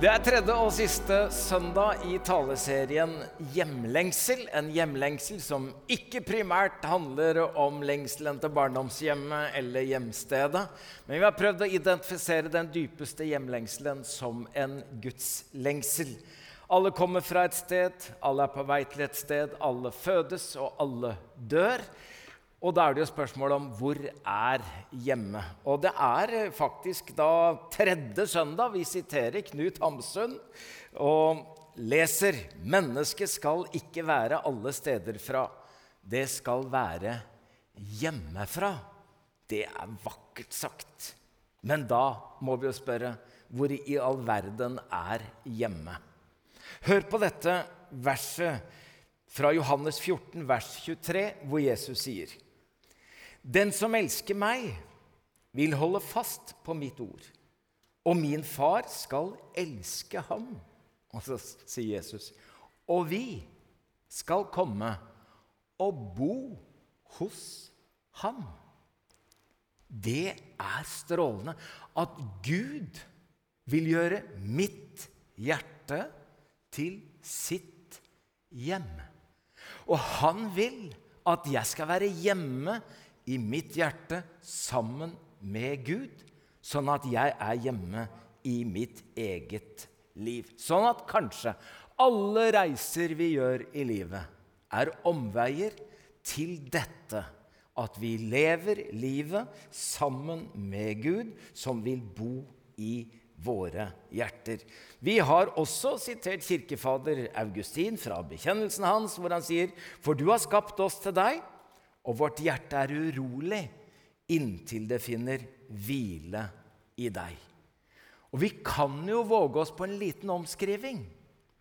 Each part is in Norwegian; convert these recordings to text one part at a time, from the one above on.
Det er tredje og siste søndag i taleserien Hjemlengsel. En hjemlengsel som ikke primært handler om lengselen til barndomshjemmet eller hjemstedet. Men vi har prøvd å identifisere den dypeste hjemlengselen som en gudslengsel. Alle kommer fra et sted, alle er på vei til et sted, alle fødes, og alle dør. Og da er det jo spørsmål om hvor er hjemme? Og det er eh, faktisk da tredje søndag vi siterer Knut Hamsun og leser 'Mennesket skal ikke være alle steder fra. Det skal være hjemmefra'. Det er vakkert sagt. Men da må vi jo spørre hvor i all verden er hjemme? Hør på dette verset fra Johannes 14, vers 23, hvor Jesus sier den som elsker meg, vil holde fast på mitt ord. Og min far skal elske ham. Og så sier Jesus, og vi skal komme og bo hos ham. Det er strålende at Gud vil gjøre mitt hjerte til sitt hjem. Og han vil at jeg skal være hjemme i mitt hjerte sammen med Gud, sånn at jeg er hjemme i mitt eget liv. Sånn at kanskje alle reiser vi gjør i livet, er omveier til dette. At vi lever livet sammen med Gud, som vil bo i våre hjerter. Vi har også sitert kirkefader Augustin fra bekjennelsen hans, hvor han sier.: For du har skapt oss til deg, og vårt hjerte er urolig inntil det finner hvile i deg. Og vi kan jo våge oss på en liten omskriving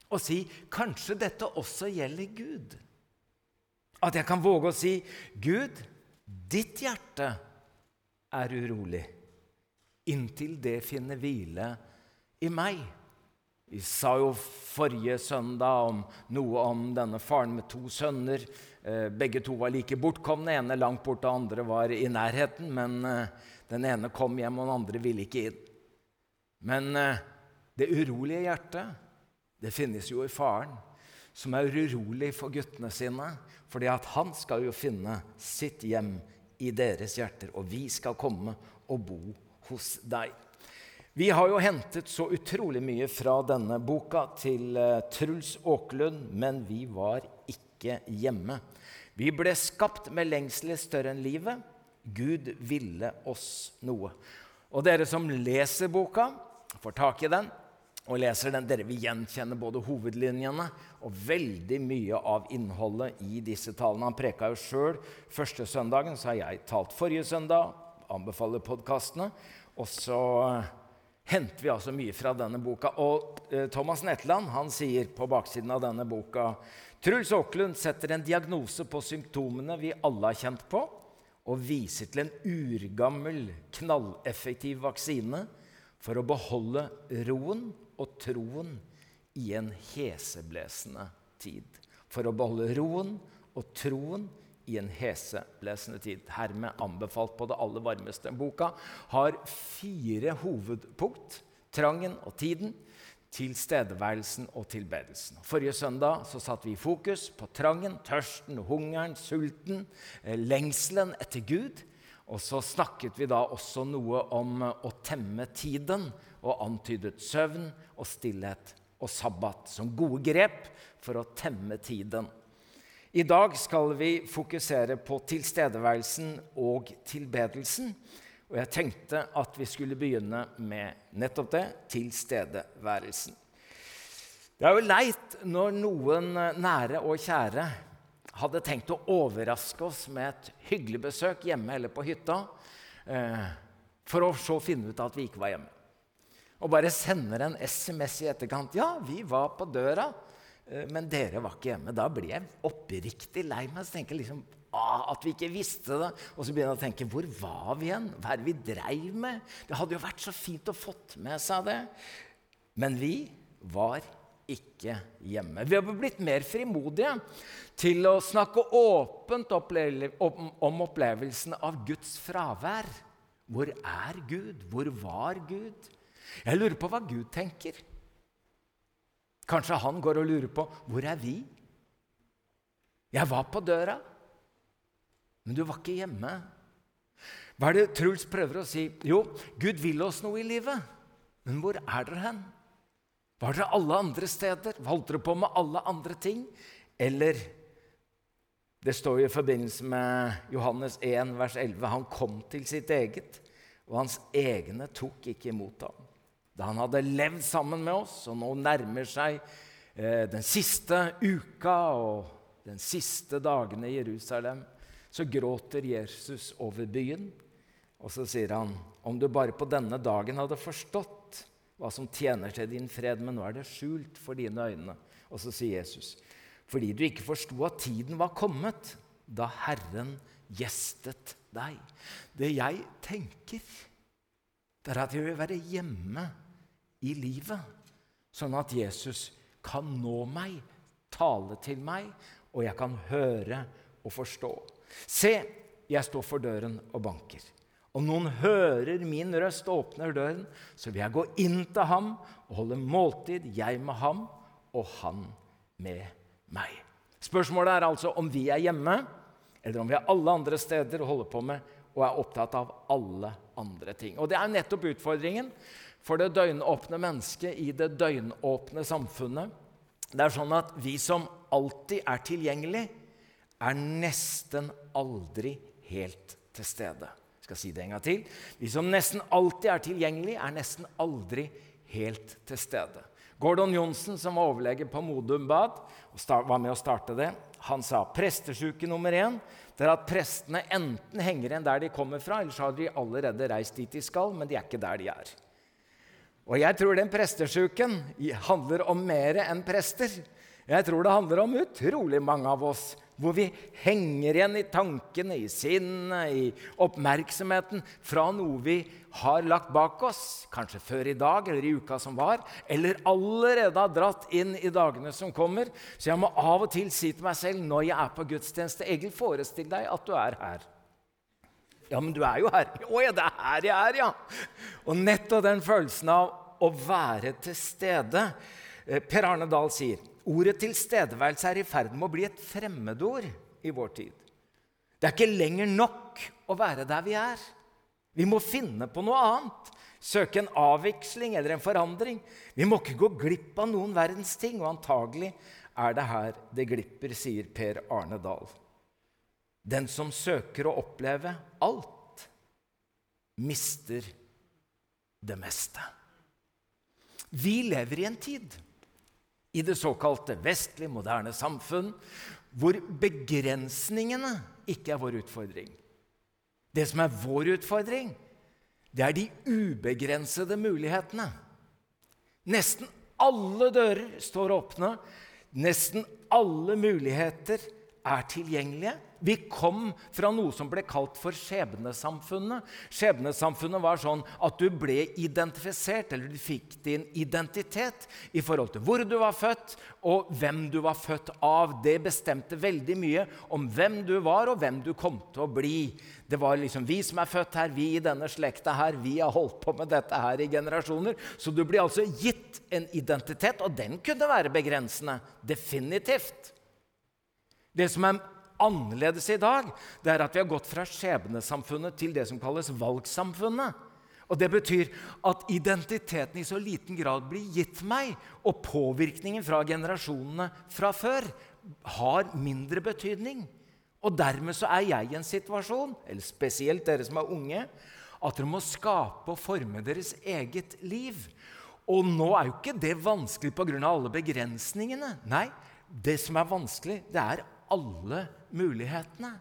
og si kanskje dette også gjelder Gud. At jeg kan våge å si, 'Gud, ditt hjerte er urolig inntil det finner hvile i meg'. Vi sa jo forrige søndag om noe om denne faren med to sønner begge to var like bortkomne. ene langt borte, og andre var i nærheten. Men eh, den ene kom hjem, og den andre ville ikke inn. Men eh, det urolige hjertet, det finnes jo i faren, som er urolig for guttene sine. fordi at han skal jo finne sitt hjem i deres hjerter, og vi skal komme og bo hos deg. Vi har jo hentet så utrolig mye fra denne boka til Truls Aaklund, men vi var ikke hjemme. Vi ble skapt med lengsler større enn livet. Gud ville oss noe. Og dere som leser boka, får tak i den og leser den, dere vil gjenkjenne både hovedlinjene og veldig mye av innholdet i disse talene. Han preka jo sjøl første søndagen, så har jeg talt forrige søndag. Anbefaler podkastene. Og så henter vi altså mye fra denne boka. Og eh, Thomas Netland han sier på baksiden av denne boka Truls Åklund setter en diagnose på symptomene vi alle har kjent på, og viser til en urgammel, knalleffektiv vaksine for å beholde roen og troen i en heseblesende tid. For å beholde roen og troen i en heseblesende tid. Hermed anbefalt på det aller varmeste. Boka har fire hovedpunkt. Trangen og tiden, tilstedeværelsen og tilbedelsen. Forrige søndag så satt vi i fokus på trangen, tørsten, hungeren, sulten, eh, lengselen etter Gud. Og så snakket vi da også noe om eh, å temme tiden, og antydet søvn og stillhet og sabbat som gode grep for å temme tiden. I dag skal vi fokusere på tilstedeværelsen og tilbedelsen. Og jeg tenkte at vi skulle begynne med nettopp det tilstedeværelsen. Det er jo leit når noen nære og kjære hadde tenkt å overraske oss med et hyggelig besøk hjemme eller på hytta, eh, for å så finne ut at vi ikke var hjemme. Og bare sender en SMS i etterkant. 'Ja, vi var på døra, men dere var ikke hjemme.' Da blir jeg oppriktig lei meg. Så tenker jeg liksom, Ah, at vi ikke visste det. Og så begynner jeg å tenke hvor var vi igjen? Hva er det vi dreiv med? Det hadde jo vært så fint å fått med seg det. Men vi var ikke hjemme. Vi har blitt mer frimodige til å snakke åpent om opplevelsen av Guds fravær. Hvor er Gud? Hvor var Gud? Jeg lurer på hva Gud tenker Kanskje han går og lurer på hvor er vi? Jeg var på døra, men du var ikke hjemme. Hva er det Truls prøver å si? Jo, Gud vil oss noe i livet. Men hvor er dere hen? Var dere alle andre steder? Holdt dere på med alle andre ting? Eller Det står jo i forbindelse med Johannes 1, vers 11. Han kom til sitt eget, og hans egne tok ikke imot ham. Da han hadde levd sammen med oss, og nå nærmer seg eh, den siste uka og den siste dagene i Jerusalem, så gråter Jesus over byen. Og så sier han, om du bare på denne dagen hadde forstått hva som tjener til din fred, men nå er det skjult for dine øyne. Og så sier Jesus, fordi du ikke forsto at tiden var kommet da Herren gjestet deg. Det jeg tenker, det er at jeg vil være hjemme i livet, sånn at Jesus kan nå meg, tale til meg og jeg kan høre og forstå. Se, jeg står for døren og banker. Om noen hører min røst og åpner døren, så vil jeg gå inn til ham og holde måltid, jeg med ham og han med meg. Spørsmålet er altså om vi er hjemme, eller om vi er alle andre steder og holder på med og er opptatt av alle andre ting. Og Det er nettopp utfordringen for det døgnåpne mennesket i det døgnåpne samfunnet. Det er sånn at vi som alltid er tilgjengelig, er nesten aldri helt til stede. Jeg skal si det en gang til. Vi som nesten alltid er tilgjengelig, er nesten aldri helt til stede. Gordon Johnsen, som var overlege på Modum Bad, og var med å starte det, han sa prestesjuke nummer én det er at prestene enten henger igjen der de kommer fra, eller så har de allerede reist dit de skal, men de er ikke der de er. Og jeg tror den prestesjuken handler om mer enn prester. Jeg tror det handler om utrolig mange av oss hvor vi henger igjen i tankene, i sinnet, i oppmerksomheten fra noe vi har lagt bak oss, kanskje før i dag eller i uka som var, eller allerede har dratt inn i dagene som kommer. Så jeg må av og til si til meg selv når jeg er på gudstjeneste Egil, forestill deg at du er her. Ja, men du er jo her. Å ja, det er her jeg er, ja. Og nettopp den følelsen av å være til stede. Eh, per Arne Dahl sier ordet tilstedeværelse er i ferd med å bli et fremmedord i vår tid. Det er ikke lenger nok å være der vi er. Vi må finne på noe annet. Søke en avviksling eller en forandring. Vi må ikke gå glipp av noen verdens ting, og antagelig er det her det glipper, sier Per Arne Dahl. Den som søker å oppleve alt, mister det meste. Vi lever i en tid, i det såkalte vestlig moderne samfunn, hvor begrensningene ikke er vår utfordring. Det som er vår utfordring, det er de ubegrensede mulighetene. Nesten alle dører står åpne. Nesten alle muligheter er tilgjengelige. Vi kom fra noe som ble kalt for skjebnesamfunnet. Skjebnesamfunnet var sånn at du ble identifisert, eller du fikk din identitet i forhold til hvor du var født, og hvem du var født av. Det bestemte veldig mye om hvem du var, og hvem du kom til å bli. Det var liksom vi som er født her, vi i denne slekta her, vi har holdt på med dette her i generasjoner. Så du blir altså gitt en identitet, og den kunne være begrensende. Definitivt. Det som er annerledes i dag, det er at vi har gått fra skjebnesamfunnet til det som kalles valgsamfunnet. Og Det betyr at identiteten i så liten grad blir gitt meg, og påvirkningen fra generasjonene fra før har mindre betydning. Og dermed så er jeg i en situasjon, eller spesielt dere som er unge, at dere må skape og forme deres eget liv. Og nå er jo ikke det vanskelig pga. alle begrensningene. Nei, det som er vanskelig, det er alle mulighetene.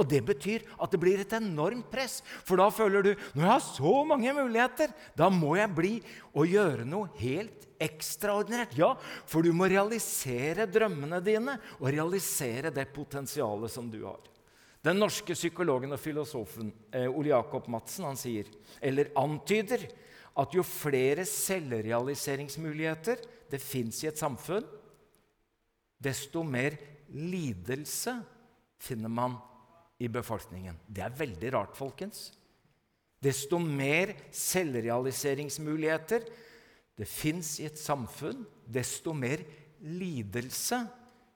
Og Det betyr at det blir et enormt press. For da føler du når jeg har så mange muligheter, da må jeg bli og gjøre noe helt ekstraordinært. Ja, for du må realisere drømmene dine og realisere det potensialet som du har. Den norske psykologen og filosofen eh, Ole Jakob Madsen han sier, eller antyder at jo flere selvrealiseringsmuligheter det fins i et samfunn, desto mer lidelse finner man i befolkningen. Det er veldig rart, folkens. Desto mer selvrealiseringsmuligheter det fins i et samfunn, desto mer lidelse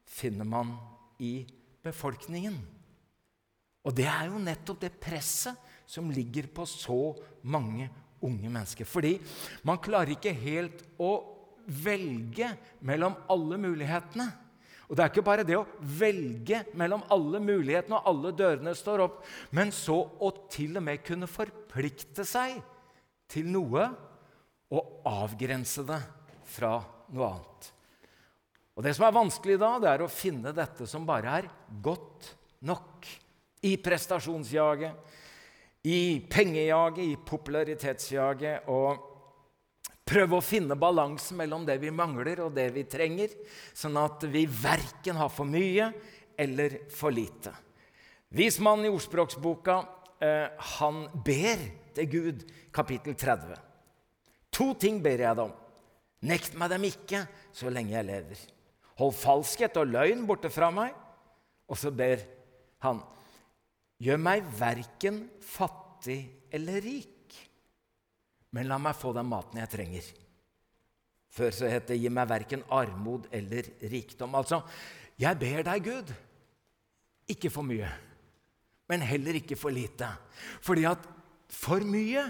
finner man i befolkningen. Og det er jo nettopp det presset som ligger på så mange unge mennesker. Fordi man klarer ikke helt å velge mellom alle mulighetene. Og det er ikke bare det å velge mellom alle mulighetene og alle dørene står opp, men så å til og med kunne forplikte seg til noe og avgrense det fra noe annet. Og Det som er vanskelig da, det er å finne dette som bare er godt nok. I prestasjonsjaget, i pengejaget, i popularitetsjaget. Og prøve å finne balansen mellom det vi mangler, og det vi trenger, sånn at vi verken har for mye eller for lite. Vismannen i ordspråksboka eh, han ber til Gud, kapittel 30. To ting ber jeg deg om. Nekt meg dem ikke så lenge jeg lever. Hold falskhet og løgn borte fra meg. Og så ber han, gjør meg verken fattig eller rik, men la meg få den maten jeg trenger. Før så het det 'gi meg verken armod eller rikdom'. Altså, jeg ber deg, Gud, ikke for mye, men heller ikke for lite. Fordi at for mye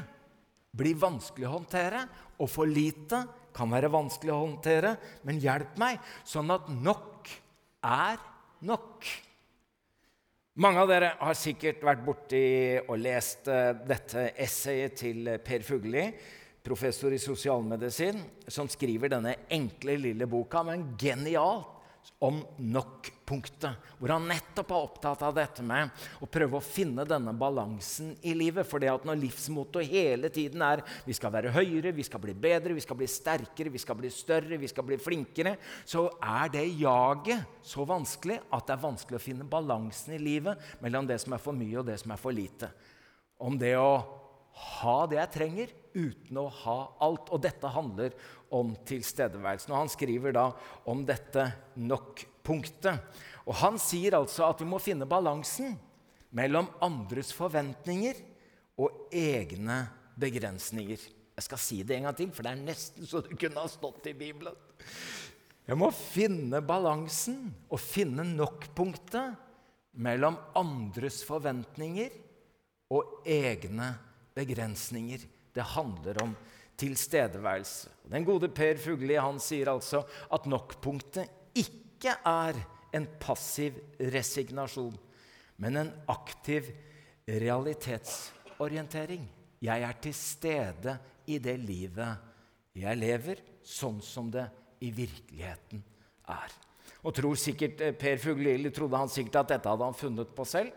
blir vanskelig å håndtere, og for lite kan være vanskelig å håndtere, men hjelp meg, sånn at nok er nok. Mange av dere har sikkert vært borti og lest eh, dette essayet til Per Fugelli, professor i sosialmedisin, som skriver denne enkle, lille boka, men genialt om nok-punktet, hvor han nettopp er opptatt av dette med å prøve å finne denne balansen i livet. For det at når livsmottoet hele tiden er vi skal være høyere, vi skal bli bedre, vi skal bli sterkere, vi skal bli større, vi skal bli flinkere, så er det jaget så vanskelig at det er vanskelig å finne balansen i livet mellom det som er for mye, og det som er for lite. Om det å ha det jeg trenger, uten å ha alt. Og dette handler om tilstedeværelsen. Og han skriver da om dette nok-punktet. Og han sier altså at vi må finne balansen mellom andres forventninger og egne begrensninger. Jeg skal si det en gang til, for det er nesten så det kunne ha stått i Bibelen. Jeg må finne balansen og finne nok-punktet mellom andres forventninger og egne begrensninger. Det handler om tilstedeværelse. Den gode Per Fugli han sier altså at nok-punktet ikke er en passiv resignasjon, men en aktiv realitetsorientering. Jeg er til stede i det livet jeg lever, sånn som det i virkeligheten er. Og tror sikkert eh, Per Fuglili trodde han sikkert at dette hadde han funnet på selv.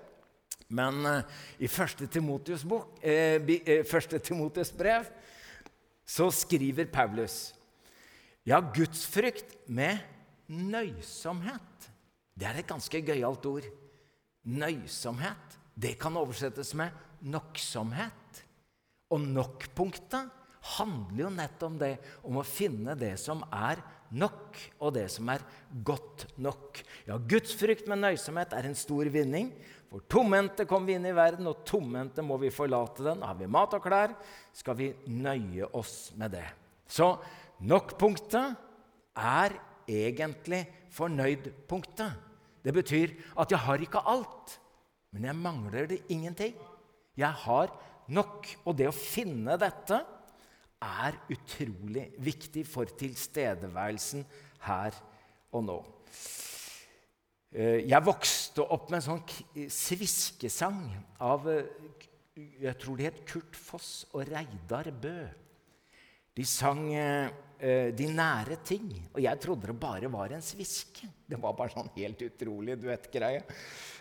Men uh, i første Timotius, bok, uh, første Timotius brev så skriver Paulus ja, gudsfrykt med nøysomhet. Det er et ganske gøyalt ord. Nøysomhet. Det kan oversettes med noksomhet. Og nok-punktet handler jo nettopp om det, om å finne det som er nok, og det som er godt nok. Ja, gudsfrykt med nøysomhet er en stor vinning. For tomhendte kom vi inn i verden, og tomhendte må vi forlate den. Har vi mat og klær, skal vi nøye oss med det. Så nok-punktet er egentlig fornøyd-punktet. Det betyr at jeg har ikke alt, men jeg mangler det ingenting. Jeg har nok. Og det å finne dette er utrolig viktig for tilstedeværelsen her og nå. Eh, jeg vokste opp med en sånn sviskesang av eh, jeg tror det het Kurt Foss og Reidar Bø. De sang eh, 'De nære ting', og jeg trodde det bare var en sviske. Det var bare sånn helt utrolig duettgreie.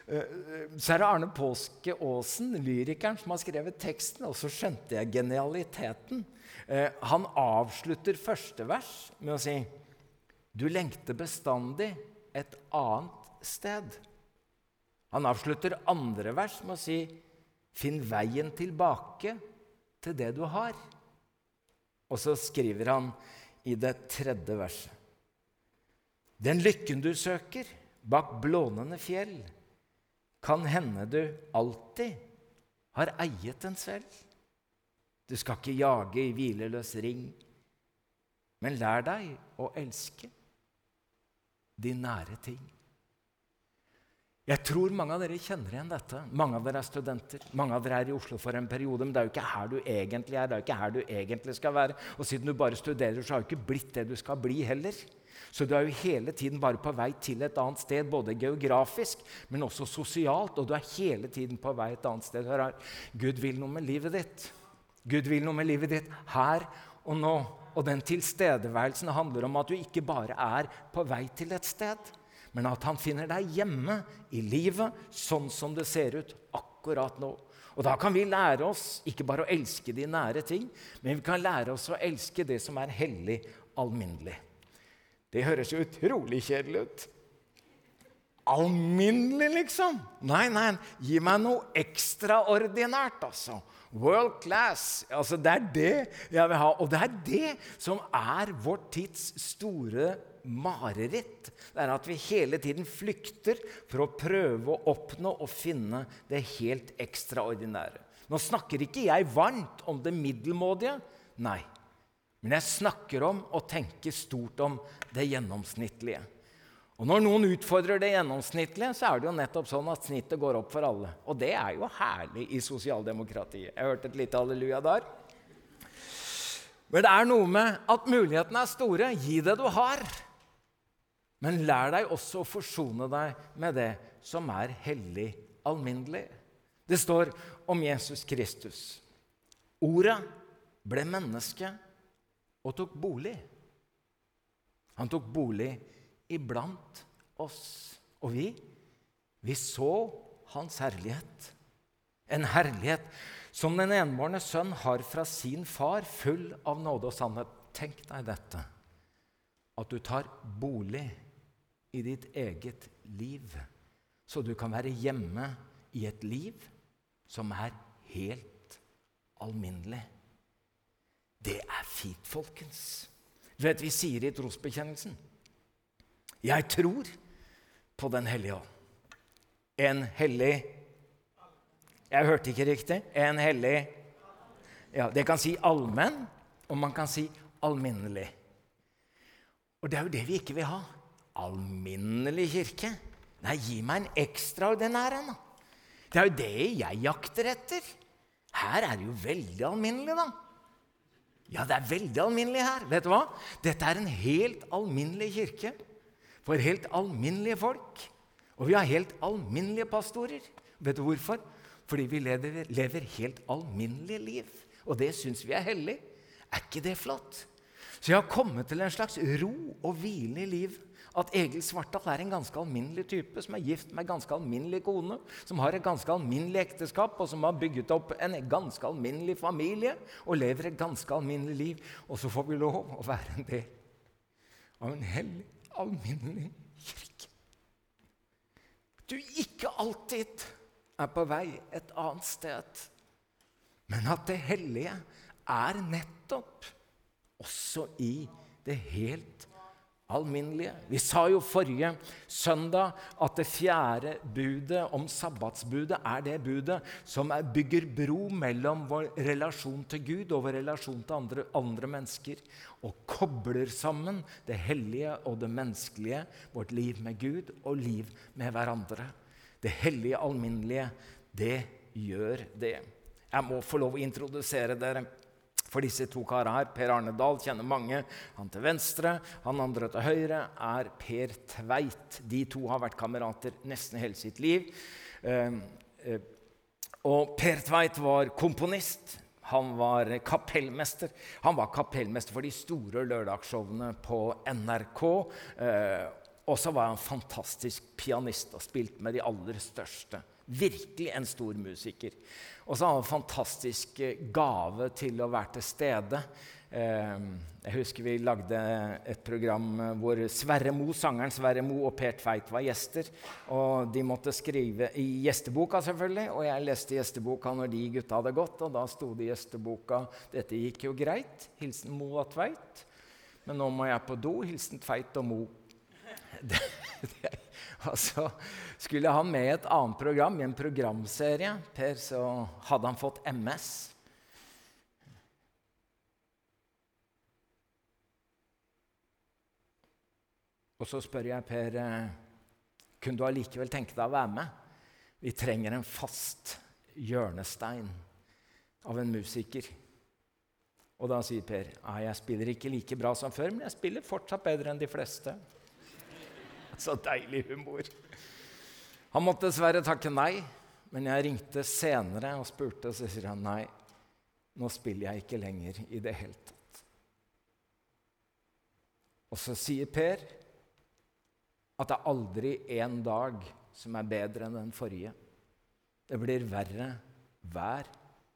Så er det Arne Påske Aasen, lyrikeren, som har skrevet teksten. Og så skjønte jeg genialiteten. Han avslutter første vers med å si Du lengter bestandig et annet sted. Han avslutter andre vers med å si, 'Finn veien tilbake til det du har'. Og så skriver han i det tredje verset. Den lykken du søker bak blånende fjell, kan hende du alltid har eiet den selv. Du skal ikke jage i hvileløs ring. Men lær deg å elske de nære ting. Jeg tror mange av dere kjenner igjen dette. Mange av dere er studenter. Mange av dere er i Oslo for en periode, men det er jo ikke her du egentlig er. det er jo ikke her du egentlig skal være. Og siden du bare studerer, så har du ikke blitt det du skal bli heller. Så du er jo hele tiden bare på vei til et annet sted, både geografisk, men også sosialt. Og du er hele tiden på vei et annet sted. Hør her. Gud vil noe med livet ditt. Gud vil noe med livet ditt her og nå. Og den tilstedeværelsen handler om at du ikke bare er på vei til et sted men at han finner deg hjemme i livet sånn som det ser ut akkurat nå. Og Da kan vi lære oss ikke bare å elske de nære ting, men vi kan lære oss å elske det som er hellig alminnelig. Det høres jo utrolig kjedelig ut. Alminnelig, liksom? Nei, nei, gi meg noe ekstraordinært, altså. World class. Altså, det er det jeg vil ha. Og det er det som er vår tids store mareritt. Det er at vi hele tiden flykter for å prøve å oppnå og finne det helt ekstraordinære. Nå snakker ikke jeg varmt om det middelmådige, nei. Men jeg snakker om å tenke stort om det gjennomsnittlige. Og Når noen utfordrer det gjennomsnittlige, så er det jo nettopp sånn at snittet går opp for alle. Og det er jo herlig i sosialdemokratiet. Jeg hørte et lite halleluja der. Men det er noe med at mulighetene er store. Gi det du har. Men lær deg også å forsone deg med det som er hellig alminnelig. Det står om Jesus Kristus. Ordet ble menneske og tok bolig. Han tok bolig iblant oss. Og vi, vi så hans herlighet. En herlighet som den enbårne sønn har fra sin far, full av nåde og sannhet. Tenk deg dette, at du tar bolig i ditt eget liv, så du kan være hjemme i et liv som er helt alminnelig. Det er fint, folkens. Du vet, Vi sier i trosbekjennelsen Jeg tror på Den hellige ånd. En hellig Jeg hørte ikke riktig. En hellig ja, Det kan si allmenn, og man kan si alminnelig. Og det er jo det vi ikke vil ha alminnelig kirke. Nei, gi meg en ekstraordinær en. Det er jo det jeg jakter etter. Her er det jo veldig alminnelig, da. Ja, det er veldig alminnelig her. Vet du hva? Dette er en helt alminnelig kirke for helt alminnelige folk. Og vi har helt alminnelige pastorer. Vet du hvorfor? Fordi vi lever, lever helt alminnelige liv. Og det syns vi er hellig. Er ikke det flott? Så jeg har kommet til en slags ro og hvile i liv at Egil Svartdal er en ganske alminnelig type som er gift med en ganske alminnelig kone, som har et ganske alminnelig ekteskap, og som har bygget opp en ganske alminnelig familie og lever et ganske alminnelig liv. Og så får vi lov å være en del av en hellig, alminnelig kirke. Du ikke alltid er på vei et annet sted, men at det hellige er nettopp også i det helt alminnelige. Vi sa jo forrige søndag at det fjerde budet om sabbatsbudet er det budet som bygger bro mellom vår relasjon til Gud og vår relasjon til andre, andre mennesker. Og kobler sammen det hellige og det menneskelige, vårt liv med Gud og liv med hverandre. Det hellige alminnelige, det gjør det. Jeg må få lov å introdusere dere for disse to karene her. Per Arne Dahl kjenner mange. Han til venstre, han andre til høyre er Per Tveit. De to har vært kamerater nesten hele sitt liv. Eh, eh, og Per Tveit var komponist. Han var kapellmester. Han var kapellmester for de store lørdagsshowene på NRK. Eh, og så var han fantastisk pianist og spilte med de aller største. Virkelig en stor musiker. Og så har han en fantastisk eh, gave til å være til stede. Eh, jeg husker vi lagde et program hvor Sverre Mo, sangeren Sverre Mo og Per Tveit var gjester. Og de måtte skrive i gjesteboka, selvfølgelig. Og jeg leste gjesteboka når de gutta hadde gått, og da sto det i gjesteboka 'Dette gikk jo greit'. Hilsen Mo og Tveit. Men nå må jeg på do. Hilsen Tveit og Mo. Det, det, og så skulle han med i et annet program, i en programserie. Per, så hadde han fått MS. Og så spør jeg Per eh, kunne du allikevel tenke deg å være med. Vi trenger en fast hjørnestein av en musiker. Og da sier Per ja, jeg spiller ikke like bra som før, men jeg spiller fortsatt bedre enn de fleste. Så deilig humor. Han måtte dessverre takke nei, men jeg ringte senere og spurte, så sier han nei. Nå spiller jeg ikke lenger i det hele tatt. Og så sier Per at det er aldri en dag som er bedre enn den forrige. Det blir verre hver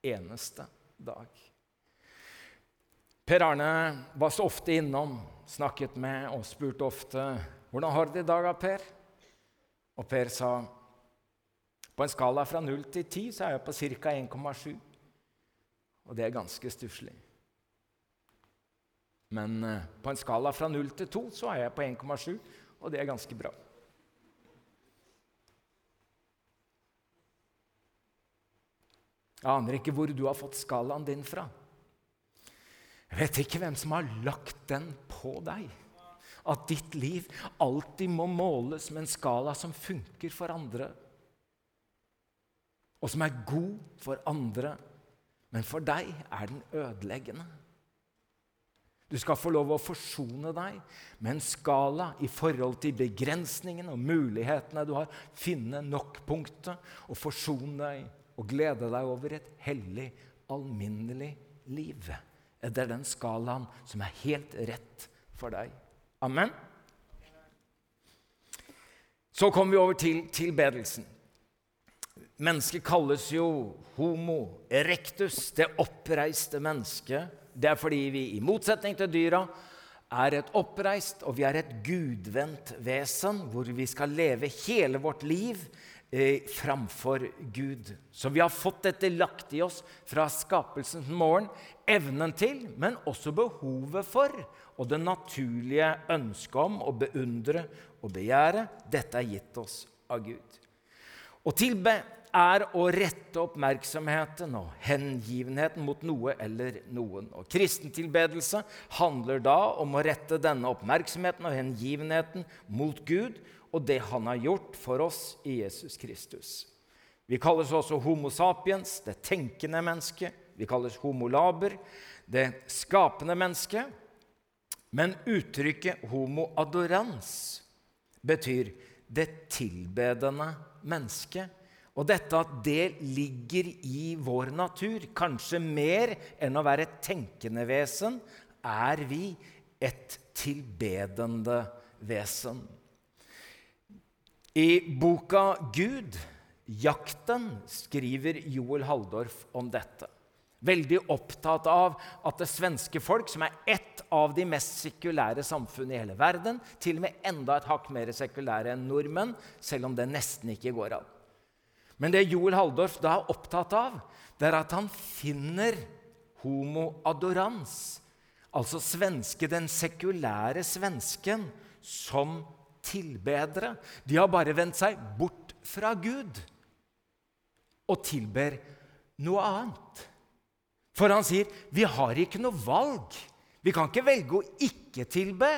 eneste dag. Per Arne var så ofte innom, snakket med og spurte ofte hvordan har du det i dag, Per? Og Per sa på en skala fra 0 til 10 så er jeg på ca. 1,7. Og det er ganske stusslig. Men eh, på en skala fra 0 til 2 så er jeg på 1,7, og det er ganske bra. Jeg aner ikke hvor du har fått skalaen din fra. Jeg vet ikke hvem som har lagt den på deg. At ditt liv alltid må måles med en skala som funker for andre, og som er god for andre, men for deg er den ødeleggende. Du skal få lov å forsone deg med en skala i forhold til begrensningene og mulighetene du har. Finne nok-punktet og forsone deg og glede deg over et hellig, alminnelig liv. Det er den skalaen som er helt rett for deg. Amen. Så kommer vi over til tilbedelsen. Mennesket kalles jo homo erectus, det oppreiste mennesket. Det er fordi vi, i motsetning til dyra, er et oppreist og vi er et gudvendt vesen, hvor vi skal leve hele vårt liv eh, framfor Gud. Så vi har fått dette lagt i oss fra skapelsens morgen. Evnen til, men også behovet for, og det naturlige ønsket om å beundre og begjære. Dette er gitt oss av Gud. Å tilbe er å rette oppmerksomheten og hengivenheten mot noe eller noen. Og Kristentilbedelse handler da om å rette denne oppmerksomheten og hengivenheten mot Gud og det han har gjort for oss i Jesus Kristus. Vi kalles også Homo sapiens, det tenkende mennesket. Vi kalles homolaber, det skapende mennesket. Men uttrykket homo adorans betyr det tilbedende mennesket. Og dette at det ligger i vår natur, kanskje mer enn å være et tenkende vesen, er vi et tilbedende vesen. I boka 'Gud jakten' skriver Joel Halldorf om dette. Veldig opptatt av at det svenske folk, som er ett av de mest sekulære samfunnene i hele verden, til og med enda et hakk mer sekulære enn nordmenn, selv om det nesten ikke går an. Men det Joel Halldorf da er opptatt av, det er at han finner homo adorans, altså svenske, den sekulære svensken, som tilbedere. De har bare vendt seg bort fra Gud og tilber noe annet. For han sier vi har ikke noe valg. Vi kan ikke velge å ikke tilbe.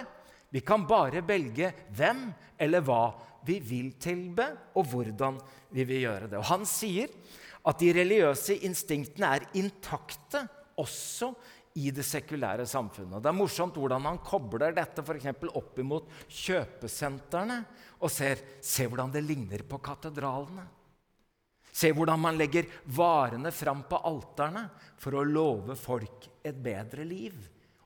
Vi kan bare velge hvem eller hva vi vil tilbe, og hvordan vi vil gjøre det. Og Han sier at de religiøse instinktene er intakte også i det sekulære samfunnet. Det er morsomt hvordan han kobler dette for opp imot kjøpesentrene og ser, ser hvordan det ligner på katedralene. Se hvordan man legger varene fram på alterne for å love folk et bedre liv.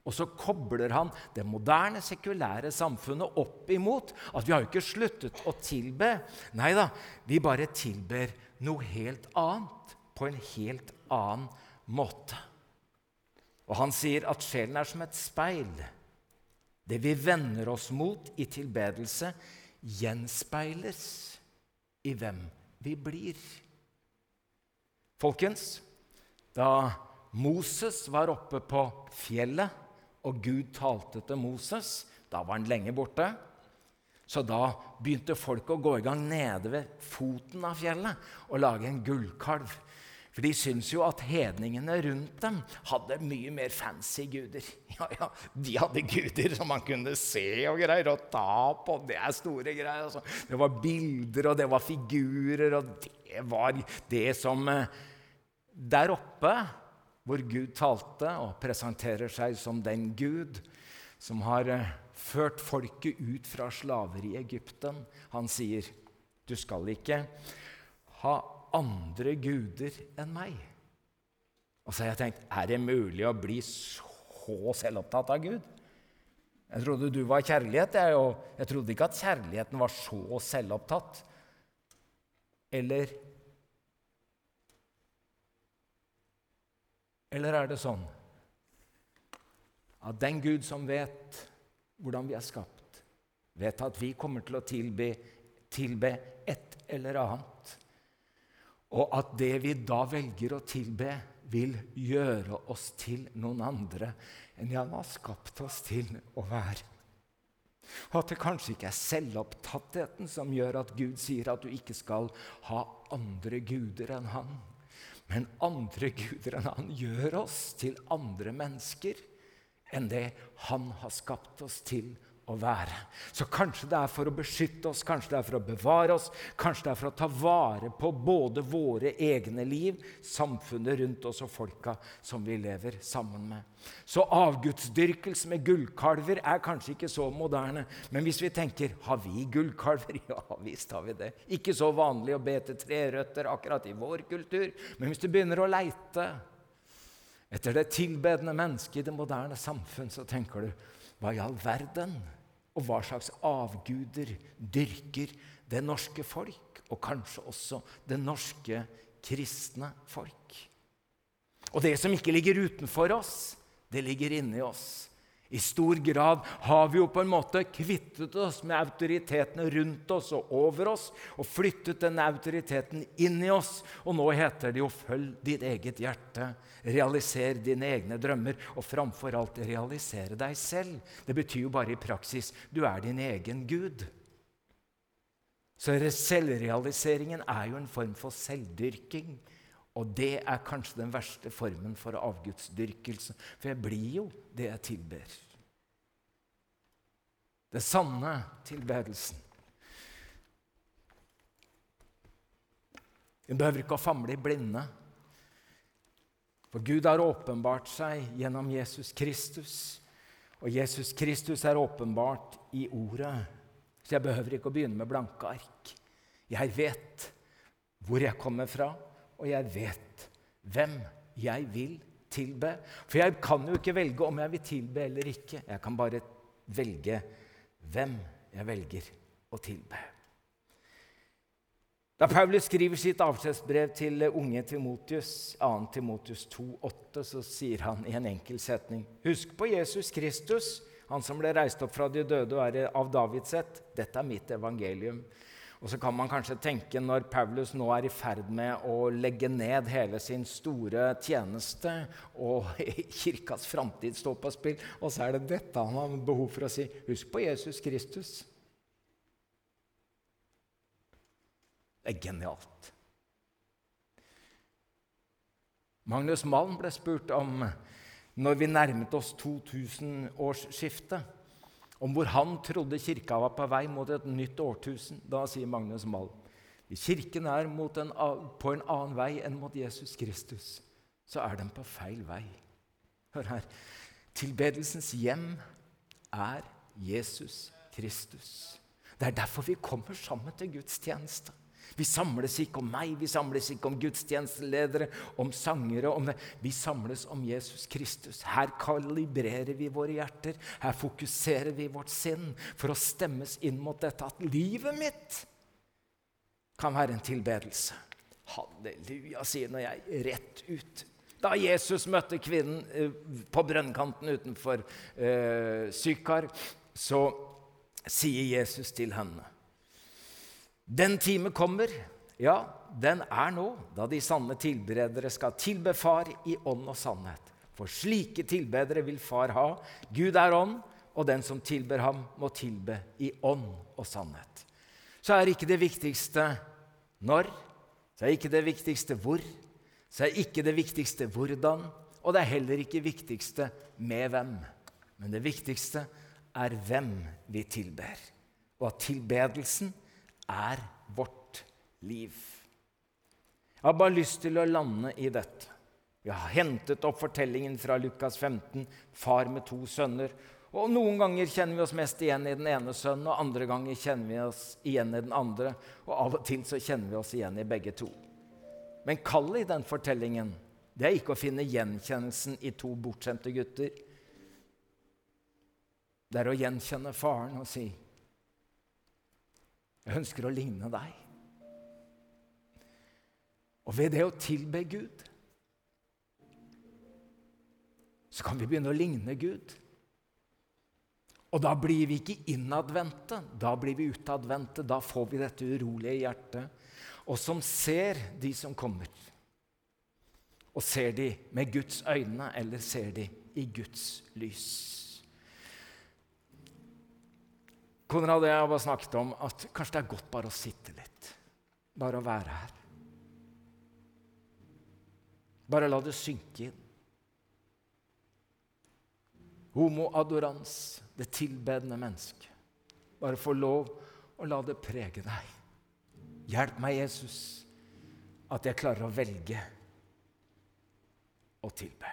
Og så kobler han det moderne, sekulære samfunnet opp imot at vi har jo ikke sluttet å tilbe. Nei da, vi bare tilber noe helt annet på en helt annen måte. Og han sier at sjelen er som et speil. Det vi vender oss mot i tilbedelse, gjenspeiles i hvem vi blir. Folkens, da Moses var oppe på fjellet, og Gud talte til Moses, da var han lenge borte. Så da begynte folk å gå i gang nede ved foten av fjellet og lage en gullkalv For de syntes jo at hedningene rundt dem hadde mye mer fancy guder. Ja, ja, De hadde guder som man kunne se og greier, og ta på. Det er store greier. Altså. Det var bilder, og det var figurer, og det var det som eh, Der oppe, hvor Gud talte og presenterer seg som den Gud som har eh, ført folket ut fra slaveri i Egypten, han sier, 'Du skal ikke ha andre guder enn meg. Og så har jeg tenkt er det mulig å bli så selvopptatt av Gud? Jeg trodde du var kjærlighet, jeg, og jeg trodde ikke at kjærligheten var så selvopptatt. Eller Eller er det sånn at den Gud som vet hvordan vi er skapt, vet at vi kommer til å tilbe, tilbe et eller annet og at det vi da velger å tilbe, vil gjøre oss til noen andre enn han har skapt oss til å være. Og at det kanskje ikke er selvopptattheten som gjør at Gud sier at du ikke skal ha andre guder enn han. Men andre guder enn han gjør oss til andre mennesker enn det han har skapt oss til å være. Så kanskje det er for å beskytte oss, kanskje det er for å bevare oss, kanskje det er for å ta vare på både våre egne liv, samfunnet rundt oss og folka som vi lever sammen med. Så avgudsdyrkelse med gullkalver er kanskje ikke så moderne. Men hvis vi tenker har vi gullkalver? Ja visst har vi det. Ikke så vanlig å be til trerøtter akkurat i vår kultur. Men hvis du begynner å leite etter det tilbedende mennesket i det moderne samfunn, så tenker du hva i all verden? Og hva slags avguder dyrker det norske folk, og kanskje også det norske kristne folk? Og det som ikke ligger utenfor oss, det ligger inni oss. I stor grad har vi jo på en måte kvittet oss med autoritetene rundt oss og over oss og flyttet den autoriteten inn i oss. Og nå heter det jo 'følg ditt eget hjerte', 'realiser dine egne drømmer', og framfor alt 'realisere deg selv'. Det betyr jo bare i praksis du er din egen gud. Så selvrealiseringen er jo en form for selvdyrking. Og det er kanskje den verste formen for avgudsdyrkelse. For jeg blir jo det jeg tilber. Det sanne tilbedelsen. Vi behøver ikke å famle i blinde. For Gud har åpenbart seg gjennom Jesus Kristus. Og Jesus Kristus er åpenbart i Ordet. Så jeg behøver ikke å begynne med blanke ark. Jeg vet hvor jeg kommer fra og jeg vet hvem jeg vil tilbe. For jeg kan jo ikke velge om jeg vil tilbe eller ikke. Jeg kan bare velge hvem jeg velger å tilbe. Da Paulus skriver sitt avskjedsbrev til unge Timotius, 2. Timotius 2,8, så sier han i en enkel setning.: Husk på Jesus Kristus, han som ble reist opp fra de døde og er av Davids ett. Dette er mitt evangelium. Og så kan man kanskje tenke, når Paulus nå er i ferd med å legge ned hele sin store tjeneste, og kirkas framtid står på spill, og så er det dette han har behov for å si. Husk på Jesus Kristus. Det er genialt. Magnus Malm ble spurt om når vi nærmet oss 2000-årsskiftet om hvor han trodde kirka var på vei mot et nytt årtusen. Da sier Magnus Malm hvis kirken er en, på en annen vei enn mot Jesus Kristus, så er den på feil vei. Hør her. Tilbedelsens hjem er Jesus Kristus. Det er derfor vi kommer sammen til gudstjeneste. Vi samles ikke om meg, vi samles ikke om gudstjenesteledere, om sangere. Om vi samles om Jesus Kristus. Her kalibrerer vi våre hjerter. Her fokuserer vi vårt sinn for å stemmes inn mot dette at livet mitt kan være en tilbedelse. Halleluja, sier nå jeg rett ut. Da Jesus møtte kvinnen eh, på brønnkanten utenfor eh, Sykar, så sier Jesus til henne den time kommer, ja, den er nå, da de sanne tilberedere skal tilbe Far i ånd og sannhet. For slike tilbedere vil Far ha. Gud er ånd, og den som tilber ham, må tilbe i ånd og sannhet. Så er ikke det viktigste når, så er ikke det viktigste hvor, så er ikke det viktigste hvordan, og det er heller ikke viktigste med hvem. Men det viktigste er hvem vi tilber, og at tilbedelsen er vårt liv. Jeg har bare lyst til å lande i dette. Vi har hentet opp fortellingen fra Lukas 15, far med to sønner. Og Noen ganger kjenner vi oss mest igjen i den ene sønnen, og andre ganger kjenner vi oss igjen i den andre. Og av og til så kjenner vi oss igjen i begge to. Men kallet i den fortellingen det er ikke å finne gjenkjennelsen i to bortskjemte gutter. Det er å gjenkjenne faren og si 'Jeg ønsker å ligne deg'. Og ved det å tilbe Gud så kan vi begynne å ligne Gud. Og da blir vi ikke innadvendte, da blir vi utadvendte. Da får vi dette urolige hjertet, og som ser de som kommer. Og ser de med Guds øyne, eller ser de i Guds lys? Konrad og jeg har bare snakket om at kanskje det er godt bare å sitte litt. Bare å være her. Bare la det synke inn. Homo adorans, det tilbedende mennesket. Bare få lov å la det prege deg. Hjelp meg, Jesus, at jeg klarer å velge å tilbe.